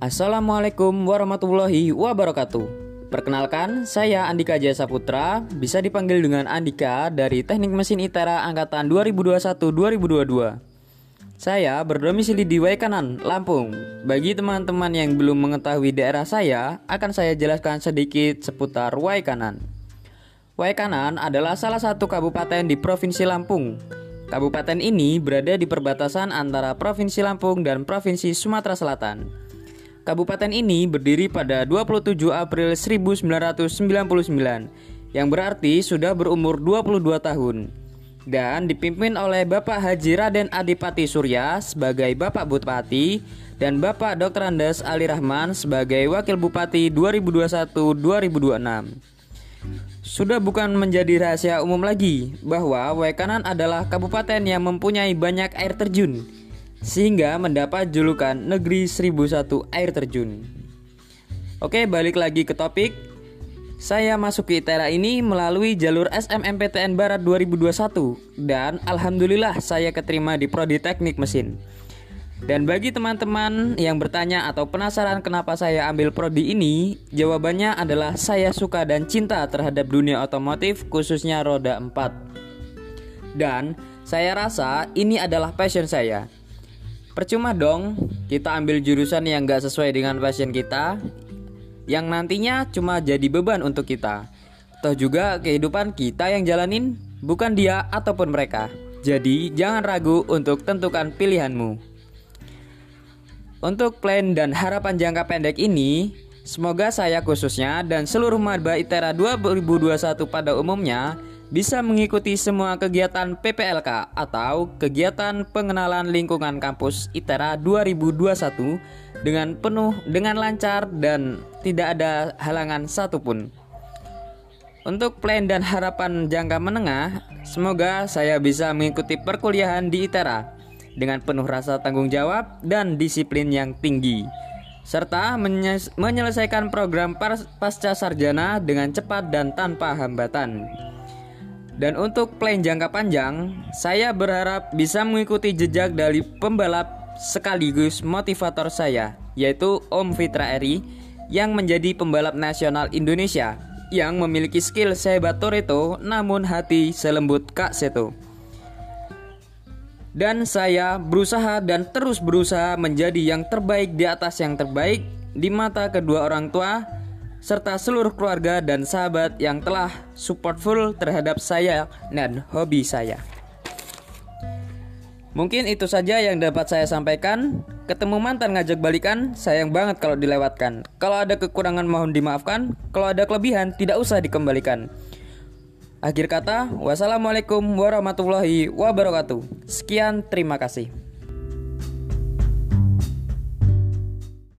Assalamualaikum warahmatullahi wabarakatuh. Perkenalkan, saya Andika Jasa Putra, bisa dipanggil dengan Andika dari Teknik Mesin ITERA angkatan 2021-2022. Saya berdomisili di Waikanan, Lampung. Bagi teman-teman yang belum mengetahui daerah saya, akan saya jelaskan sedikit seputar Waikanan. Waikanan adalah salah satu kabupaten di Provinsi Lampung. Kabupaten ini berada di perbatasan antara Provinsi Lampung dan Provinsi Sumatera Selatan. Kabupaten ini berdiri pada 27 April 1999 yang berarti sudah berumur 22 tahun dan dipimpin oleh Bapak Haji Raden Adipati Surya sebagai Bapak Bupati dan Bapak Dr. Andes Ali Rahman sebagai Wakil Bupati 2021-2026. Sudah bukan menjadi rahasia umum lagi bahwa Waikanan adalah kabupaten yang mempunyai banyak air terjun sehingga mendapat julukan Negeri 1001 Air Terjun. Oke, balik lagi ke topik. Saya masuk ke ITERA ini melalui jalur SMMPTN Barat 2021 dan alhamdulillah saya keterima di Prodi Teknik Mesin. Dan bagi teman-teman yang bertanya atau penasaran kenapa saya ambil prodi ini, jawabannya adalah saya suka dan cinta terhadap dunia otomotif khususnya roda 4. Dan saya rasa ini adalah passion saya. Percuma dong kita ambil jurusan yang gak sesuai dengan passion kita, yang nantinya cuma jadi beban untuk kita. Toh juga kehidupan kita yang jalanin, bukan dia ataupun mereka. Jadi jangan ragu untuk tentukan pilihanmu. Untuk plan dan harapan jangka pendek ini, semoga saya khususnya dan seluruh maba ITERA 2021 pada umumnya bisa mengikuti semua kegiatan PPLK atau kegiatan pengenalan lingkungan kampus ITERA 2021 dengan penuh dengan lancar dan tidak ada halangan satupun. Untuk plan dan harapan jangka menengah, semoga saya bisa mengikuti perkuliahan di ITERA dengan penuh rasa tanggung jawab dan disiplin yang tinggi serta menyelesaikan program pasca sarjana dengan cepat dan tanpa hambatan. Dan untuk plan jangka panjang, saya berharap bisa mengikuti jejak dari pembalap sekaligus motivator saya, yaitu Om Fitra Eri yang menjadi pembalap nasional Indonesia yang memiliki skill sehebat Toretto namun hati selembut Kak Seto. Dan saya berusaha dan terus berusaha menjadi yang terbaik di atas yang terbaik di mata kedua orang tua serta seluruh keluarga dan sahabat yang telah support full terhadap saya dan hobi saya. Mungkin itu saja yang dapat saya sampaikan. Ketemu mantan ngajak balikan, sayang banget kalau dilewatkan. Kalau ada kekurangan mohon dimaafkan, kalau ada kelebihan tidak usah dikembalikan. Akhir kata, wassalamualaikum warahmatullahi wabarakatuh. Sekian, terima kasih.